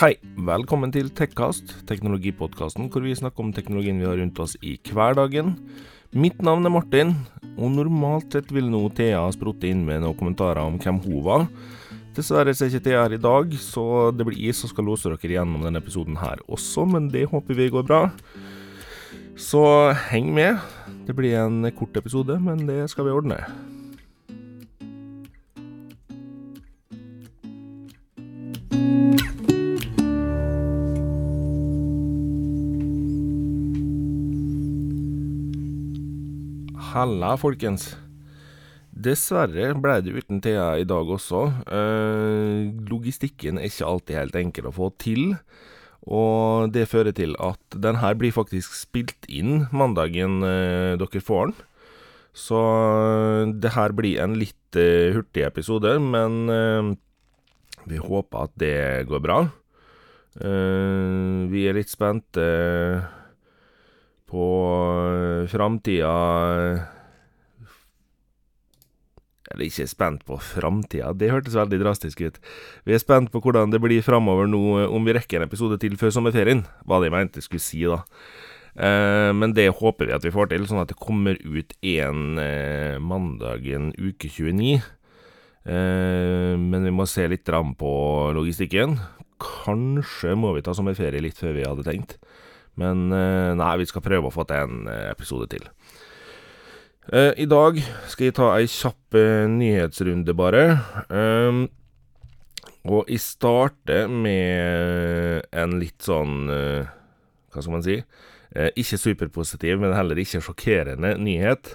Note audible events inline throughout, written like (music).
Hei, velkommen til Tekkast, teknologipodkasten hvor vi snakker om teknologien vi har rundt oss i hverdagen. Mitt navn er Martin, og normalt sett ville nå Thea sprutte inn med noen kommentarer om hvem hun var. Dessverre er ikke Thea her i dag, så det blir jeg som skal låse dere gjennom denne episoden her også, men det håper vi går bra. Så heng med. Det blir en kort episode, men det skal vi ordne. Halla, folkens. Dessverre ble det uten Thea i dag også. Eh, logistikken er ikke alltid helt enkel å få til. Og det fører til at den her blir faktisk spilt inn mandagen eh, dere får den. Så eh, det her blir en litt eh, hurtig episode, men eh, vi håper at det går bra. Eh, vi er litt spente på framtida Eller ikke spent på framtida, det hørtes veldig drastisk ut. Vi er spent på hvordan det blir framover nå, om vi rekker en episode til før sommerferien, hva jeg mente jeg skulle si, da. Eh, men det håper vi at vi får til, sånn at det kommer ut en mandagen mandag en uke 29. Eh, men vi må se litt på logistikken. Kanskje må vi ta sommerferie litt før vi hadde tenkt. Men eh, nei, vi skal prøve å få til en eh, episode til. Eh, I dag skal jeg ta ei kjapp nyhetsrunde, bare. Um, og jeg starter med en litt sånn Hva skal man si? Ikke superpositiv, men heller ikke sjokkerende nyhet.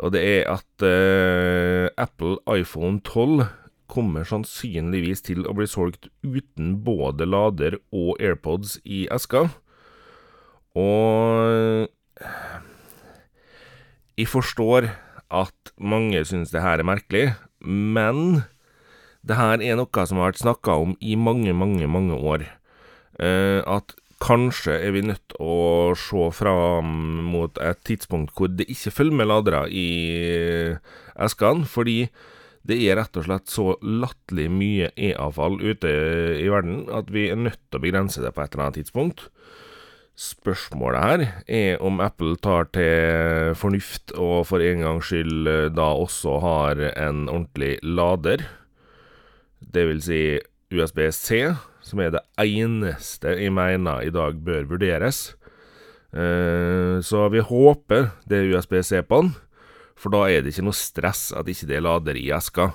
Og det er at Apple iPhone 12 kommer sannsynligvis til å bli solgt uten både lader og AirPods i eska. Og jeg forstår at mange syns det her er merkelig, men det her er noe som har vært snakka om i mange, mange, mange år. Eh, at kanskje er vi nødt å se fram mot et tidspunkt hvor det ikke følger med ladere i eskene, fordi det er rett og slett så latterlig mye e-avfall ute i verden at vi er nødt til å begrense det på et eller annet tidspunkt. Spørsmålet her er om Apple tar til fornuft og for en gangs skyld eh, da også har en ordentlig lader. Det vil si USB-C, som er det eneste jeg mener i dag bør vurderes. Eh, Så vi håper det er USB-C på den, for da er det ikke noe stress at ikke det er lader i eska.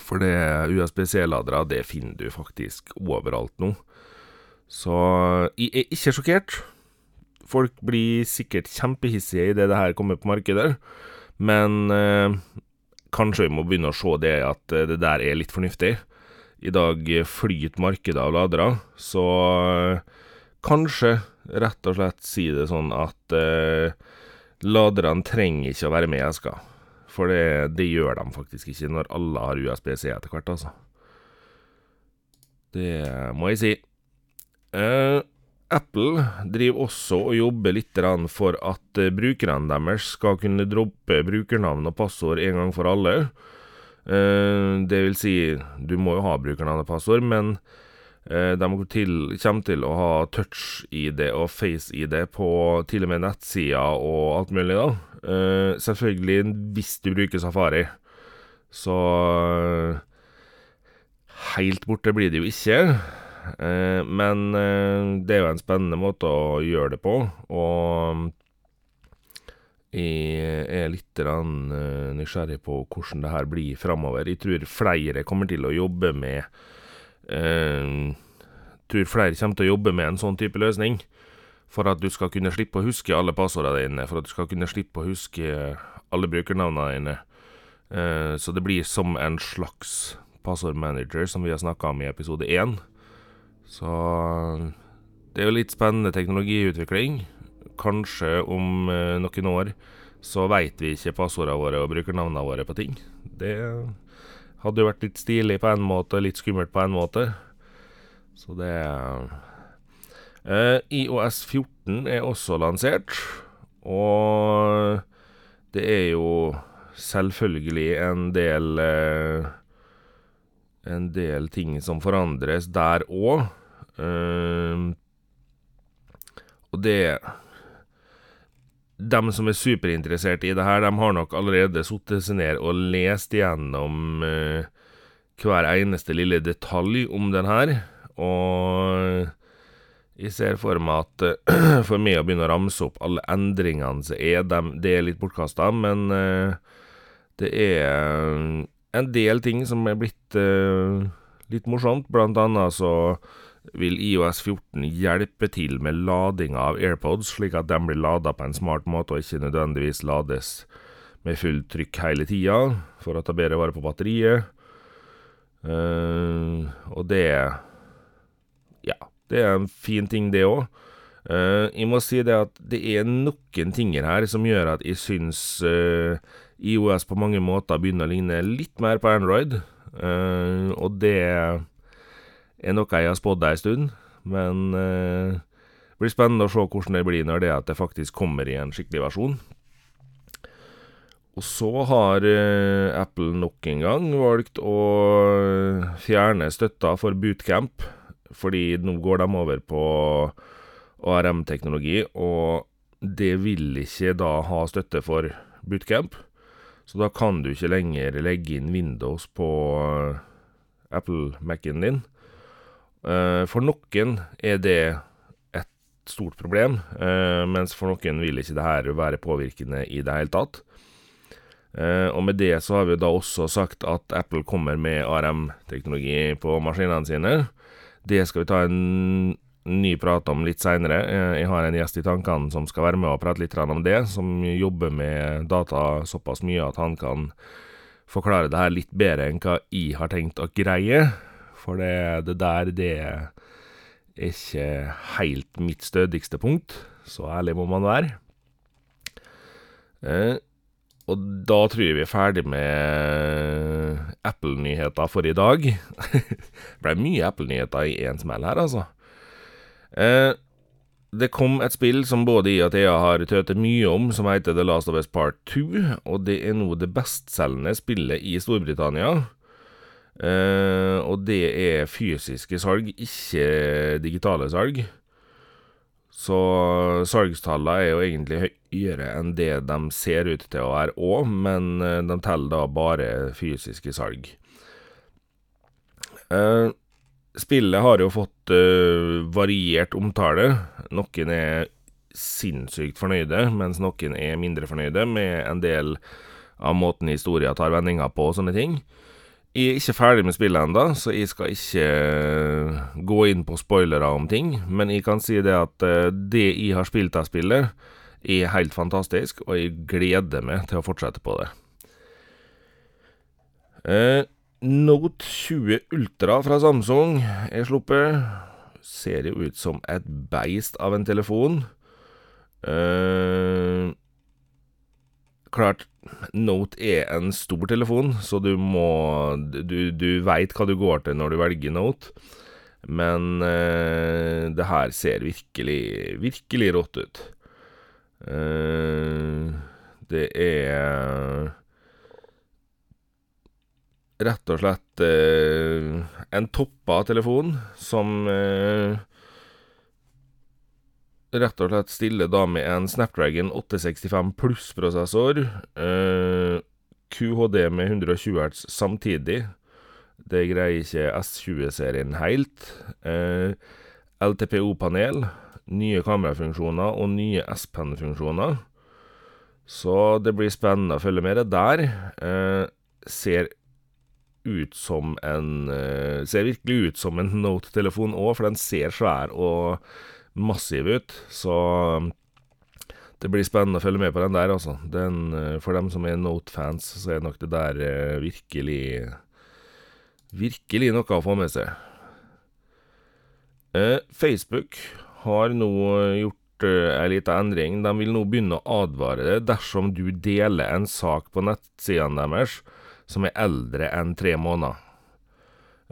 For USB-C-ladere, det finner du faktisk overalt nå. Så jeg er ikke sjokkert. Folk blir sikkert kjempehissige idet det her kommer på markedet, men eh, kanskje vi må begynne å se det at eh, det der er litt fornuftig. I dag flyter markedet av ladere, så kanskje rett og slett si det sånn at eh, laderne trenger ikke å være med i eska. For det, det gjør de faktisk ikke når alle har USB-C etter hvert, altså. Det må jeg si. Eh, Apple driver også og jobber litt for at eh, brukerne deres skal kunne droppe brukernavn og passord en gang for alle. Eh, det vil si, du må jo ha brukernavn og passord, men de til, kommer til å ha touch-ID og face-ID på til og med nettsider og alt mulig, da. Selvfølgelig hvis du bruker Safari. Så Helt borte blir det jo ikke. Eh, men eh, det er jo en spennende måte å gjøre det på, og jeg er litt eh, nysgjerrig på hvordan det her blir framover. Jeg tror flere kommer til å jobbe med eh, Tror flere kommer til å jobbe med en sånn type løsning. For at du skal kunne slippe å huske alle passordene dine, for at du skal kunne slippe å huske alle brukernavnene dine. Eh, så det blir som en slags passordmanager, som vi har snakka om i episode én. Så det er jo litt spennende teknologiutvikling. Kanskje om eh, noen år så veit vi ikke passordene våre og brukernavnene våre på ting. Det hadde jo vært litt stilig på en måte, litt skummelt på en måte. Så det eh, IOS 14 er også lansert, og det er jo selvfølgelig en del eh, en del ting som forandres der òg. Eh, og det De som er superinteressert i det her, de har nok allerede satt seg ned og lest igjennom eh, hver eneste lille detalj om den her, og jeg ser for meg at (clears throat) for meg å begynne å ramse opp alle endringene som er, det er litt bortkasta, men eh, det er en del ting som er blitt uh, litt morsomt. Blant annet så vil IOS 14 hjelpe til med ladinga av AirPods, slik at de blir lada på en smart måte og ikke nødvendigvis lades med fullt trykk hele tida, for å ta bedre vare på batteriet. Uh, og det Ja, det er en fin ting, det òg. Uh, jeg må si det at det er noen ting her som gjør at jeg syns uh, IOS på mange måter begynner å ligne litt mer på Android, og det er noe jeg har spådd ei stund, men uh, det blir spennende å se hvordan det blir når det at det faktisk kommer i en skikkelig versjon. Og så har uh, Apple nok en gang valgt å fjerne støtta for bootcamp, fordi nå går de over på ARM-teknologi, og det vil ikke da ha støtte for bootcamp. Så da kan du ikke lenger legge inn Windows på Apple-Mac-en din. Uh, for noen er det et stort problem, uh, mens for noen vil ikke det her være påvirkende i det hele tatt. Og med det så har vi da også sagt at Apple kommer med ARM-teknologi på maskinene sine. Det skal vi ta en ny prat om litt seinere. Jeg har en gjest i tankene som skal være med og prate litt om det, som jobber med data såpass mye at han kan forklare det her litt bedre enn hva jeg har tenkt å greie. For det, det der, det er ikke helt mitt stødigste punkt. Så ærlig må man være. Eh, og da tror jeg vi er ferdig med Apple-nyheter for i dag. (laughs) det ble mye Apple-nyheter i én smell her, altså. Eh, det kom et spill som både jeg og Thea har tøtet mye om, som heter The Last of Us Part 2. Og det er nå det bestselgende spillet i Storbritannia. Uh, og det er fysiske salg, ikke digitale salg. Så salgstallene er jo egentlig høyere enn det de ser ut til å være òg, men uh, de teller da bare fysiske salg. Uh, spillet har jo fått variert omtale. Noen er sinnssykt fornøyde, mens noen er mindre fornøyde med en del av måten historia tar vendinger på og sånne ting. Jeg er ikke ferdig med spillet ennå, så jeg skal ikke eh, gå inn på spoilere om ting. Men jeg kan si det at eh, det jeg har spilt av spillet, er helt fantastisk, og jeg gleder meg til å fortsette på det. Eh, Note 20 Ultra fra Samsung er sluppet. Ser jo ut som et beist av en telefon. Eh, klart, Note er en stor telefon, så du må Du, du veit hva du går til når du velger Note. Men eh, det her ser virkelig, virkelig rått ut. Eh, det er rett og slett eh, en toppa telefon som eh, rett og slett stiller da med en Snapdragon 865 pluss-prosessor. Eh, QHD med 120 Hz samtidig. Det greier ikke S20-serien helt. Eh, LTPO-panel, nye kamerafunksjoner og nye S-Pen-funksjoner. Så det blir spennende å følge med det der. Eh, ser ut som en eh, Ser virkelig ut som en Note-telefon òg, for den ser svær og massiv ut. Så det blir spennende å følge med på den der, altså. Eh, for dem som er Note-fans, så er nok det der eh, virkelig Virkelig noe å få med seg. Eh, Facebook har nå gjort en lita endring. De vil nå begynne å advare deg dersom du deler en sak på nettsidene deres som er eldre enn tre måneder.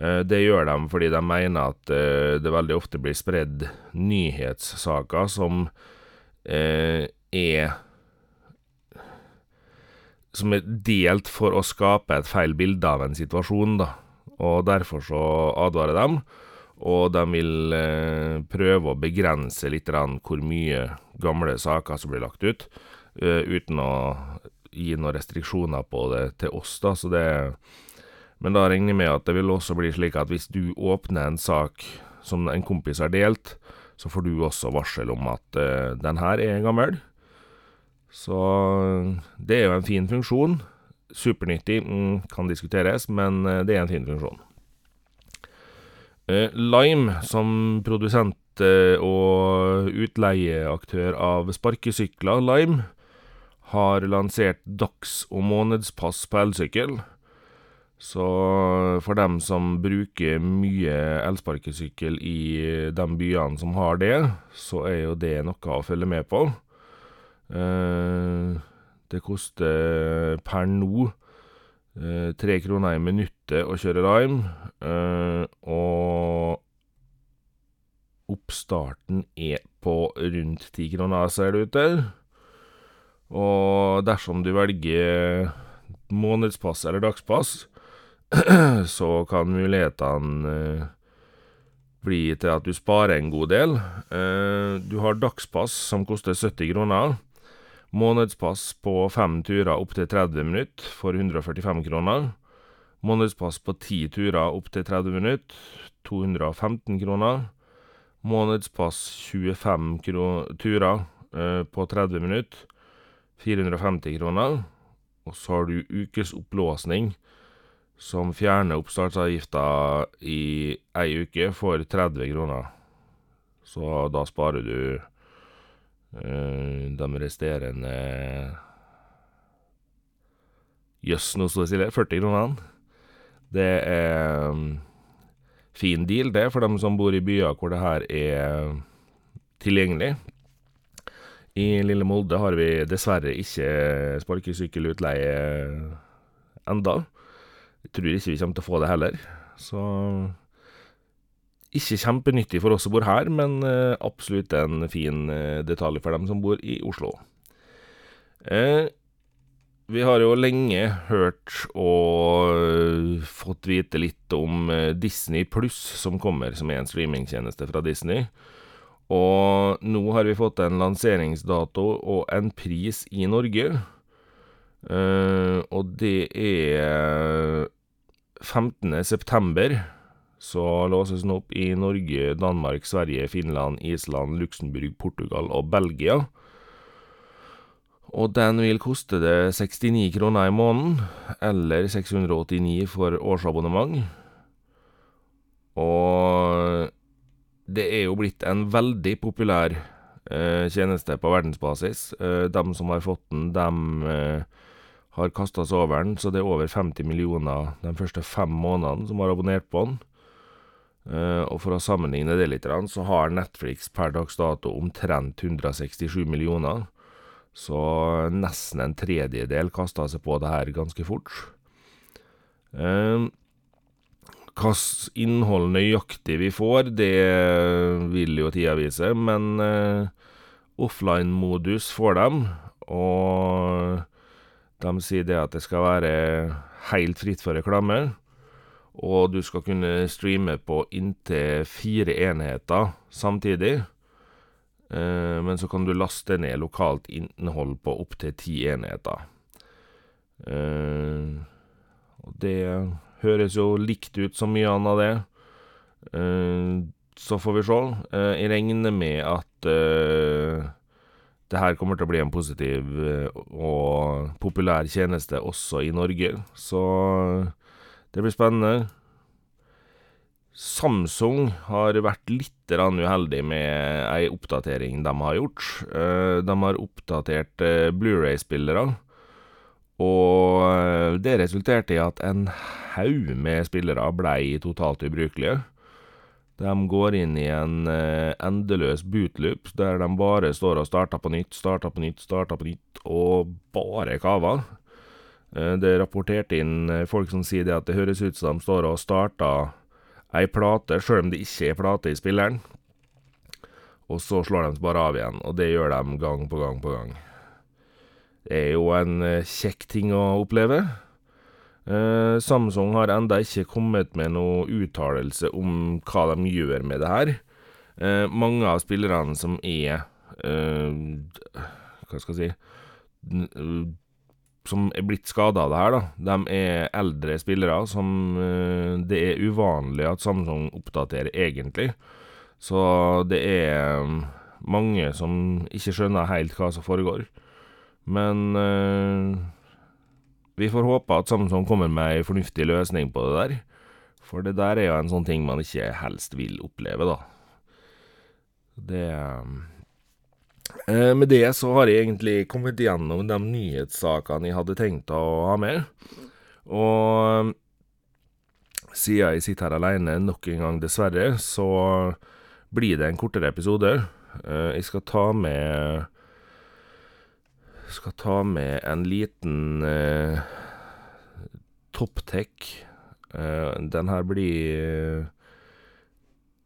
Eh, det gjør de fordi de mener at eh, det veldig ofte blir spredd nyhetssaker som eh, er Som er delt for å skape et feil bilde av en situasjon, da. Og derfor så advarer de. Og de vil prøve å begrense litt hvor mye gamle saker som blir lagt ut, uten å gi noen restriksjoner på det til oss, da, så det Men da regner jeg med at det vil også bli slik at hvis du åpner en sak som en kompis har delt, så får du også varsel om at den her er gammel. Så det er jo en fin funksjon. Supernyttig, mm, kan diskuteres, men det er en fin funksjon. Lime, som produsent og utleieaktør av sparkesykler, Lime, har lansert dags- og månedspass på elsykkel. Så for dem som bruker mye elsparkesykkel i de byene som har det, så er jo det noe å følge med på. Det koster per nå tre kroner i minuttet å kjøre Lime, og oppstarten er på rundt ti kroner, ser det ut til. Og dersom du velger månedspass eller dagspass, (clears throat) så kan mulighetene bli til at du sparer en god del. Du har dagspass som koster sytti kroner. Månedspass på fem turer opptil 30 minutt for 145 kroner. Månedspass på ti turer opptil 30 minutt, 215 kroner. Månedspass 25 kro turer på 30 minutt, 450 kroner. Og så har du ukesopplåsning, som fjerner oppstartsavgifta i ei uke for 30 kroner. Så da sparer du de resterende Jøss, nå sto det stille, førti kronene. Det er fin deal, det, for dem som bor i byer hvor det her er tilgjengelig. I lille Molde har vi dessverre ikke sparkesykkelutleie enda. Jeg tror ikke vi kommer til å få det heller, så ikke kjempenyttig for oss som bor her, men absolutt en fin detalj for dem som bor i Oslo. Vi har jo lenge hørt og fått vite litt om Disney Pluss, som kommer, som er en streamingtjeneste fra Disney. Og nå har vi fått en lanseringsdato og en pris i Norge, og det er femtende september, så låses den opp i Norge, Danmark, Sverige, Finland, Island, Luxembourg, Portugal og Belgia. Og den vil koste deg sekstini kroner i måneden, eller seks hundre og åttini for årsabonnement. Og det er jo blitt en veldig populær tjeneste på verdensbasis. De som har fått den, dem har kasta seg over den, så det er over femti millioner de første fem månedene som har abonnert på den. Og for å sammenligne det litt, så har Netflix per dags dato omtrent hundre og sekstisju millioner. Så nesten en tredjedel kasta seg på det her ganske fort. Koss innhold nøyaktig vi får, det vil jo tida vise, men offline-modus får dem, og de sier det at det skal være helt fritt for reklame, og du skal kunne streame på inntil fire enheter samtidig. Men så kan du laste ned lokalt innhold på opptil ti enheter. Og det høres jo likt ut som mye anna, det. Så får vi se. Jeg regner med at det her kommer til å bli en positiv og populær tjeneste også i Norge, så det blir spennende. Samsung har vært litt uheldig med ei oppdatering de har gjort. De har oppdatert Blu-ray-spillere, og det resulterte i at en haug med spillere blei totalt ubrukelige. De går inn i en endeløs bootloop der de bare står og starter på nytt, starter på nytt, starter på nytt, og bare kaver. Det er rapportert inn folk som sier det at det høres ut som de står og starter ei plate sjøl om det ikke er plate i spilleren, og så slår de bare av igjen, og det gjør de gang på gang på gang. Det er jo en kjekk ting å oppleve. Eh, Samsung har enda ikke kommet med noe uttalelse om hva de gjør med det her. Eh, mange av spillerne som er eh, Hva skal jeg si Som er blitt skada av det her, da. De er eldre spillere som eh, det er uvanlig at Samsung oppdaterer, egentlig. Så det er mm, mange som ikke skjønner helt hva som foregår. Men eh, vi får håpe at Samsung kommer med ei fornuftig løsning på det der. For det der er jo en sånn ting man ikke helst vil oppleve, da. Det eh, Med det så har jeg egentlig kommet gjennom de nyhetssakene jeg hadde tenkt å ha med. Og siden jeg sitter her alene nok en gang, dessverre, så blir det en kortere episode. Eh, jeg skal ta med Skal ta med en liten uh, topptech. Eh, den her blir eh,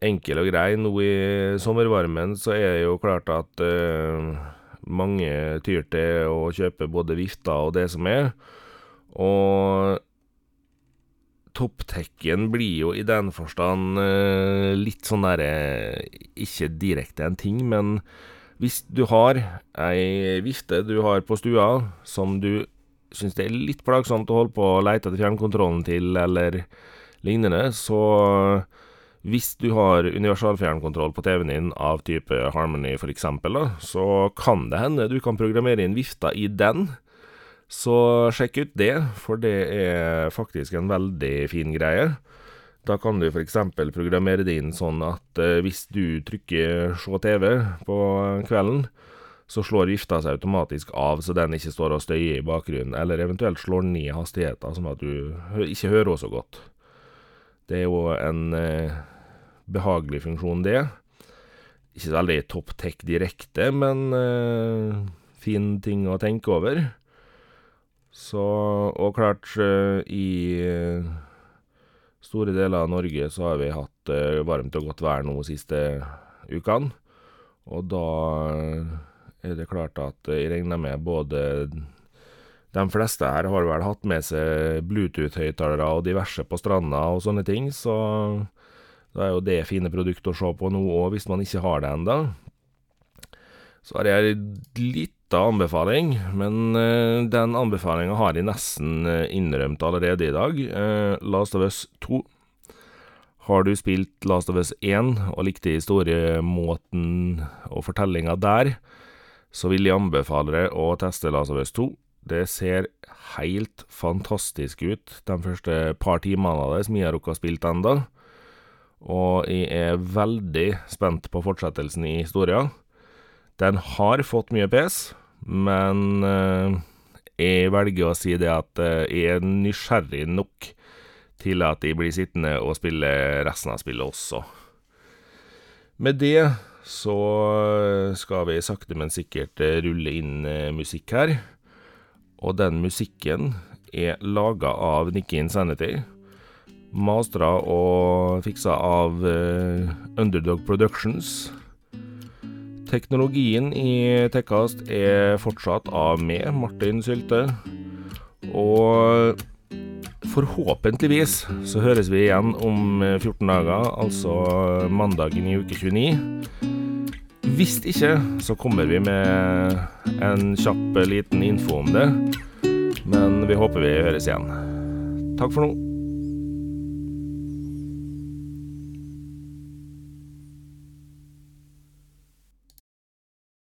enkel og grei. Nå i sommervarmen så er det jo klart at uh, mange tyr til å kjøpe både vifter og det som er. Og topptekken blir jo i den forstand uh, litt sånn derre Ikke direkte en ting, men hvis du har ei vifte du har på stua som du syns det er litt plagsomt å holde på å leite etter fjernkontrollen til, eller lignende, så hvis du har universalfjernkontroll på TV-en din av type Harmony eksempel, så kan det hende du kan programmere inn vifta i den. Så sjekk ut det, for det er faktisk en veldig fin greie. Da kan du eksempel programmere det inn sånn at eh, hvis du trykker se TV på kvelden, så slår vifta seg automatisk av, så den ikke står og støyer i bakgrunnen, eller eventuelt slår ned hastigheten, sånn at du ikke hører henne så godt. Det er jo en eh, behagelig funksjon, det. Ikke så veldig topp tech direkte, men eh, fin ting å tenke over. Så Og klart, eh, i eh, store deler av Norge så har vi hatt eh, varmt og godt vær nå de siste ukene, og da eh, er det klart at jeg regner med både De fleste her har vel hatt med seg Bluetooth-høyttalere og diverse på stranda og sånne ting, så da er jo det fine produkt å se på nå òg, hvis man ikke har det enda. Så har jeg ei lita anbefaling, men eh, den anbefalinga har jeg nesten eh, innrømt allerede i dag. Eh, Last of Us 2. Har du spilt Last of Us 1 og likte historiemåten og fortellinga der, så vil jeg anbefale deg å teste Last of Us 2. Det ser helt fantastisk ut de første par timene av det, som jeg har rukket å spille enda. Og jeg er veldig spent på fortsettelsen i historia. Den har fått mye pes, men eh, jeg velger å si det at eh, jeg er nysgjerrig nok til at jeg blir sittende og spille resten av spillet også. Med det så skal vi sakte, men sikkert eh, rulle inn eh, musikk her. Og den musikken er laga av Nikki Insanity. Mastra og fiksa av eh, Underdog Productions. Teknologien i Tekkast er fortsatt av meg, Martin Sylte. Og forhåpentligvis så høres vi igjen om eh, 14 dager, altså mandagen i uke 29. Hvis ikke, så kommer vi med en kjapp liten info om det. Men vi håper vi høres igjen. Takk for nå.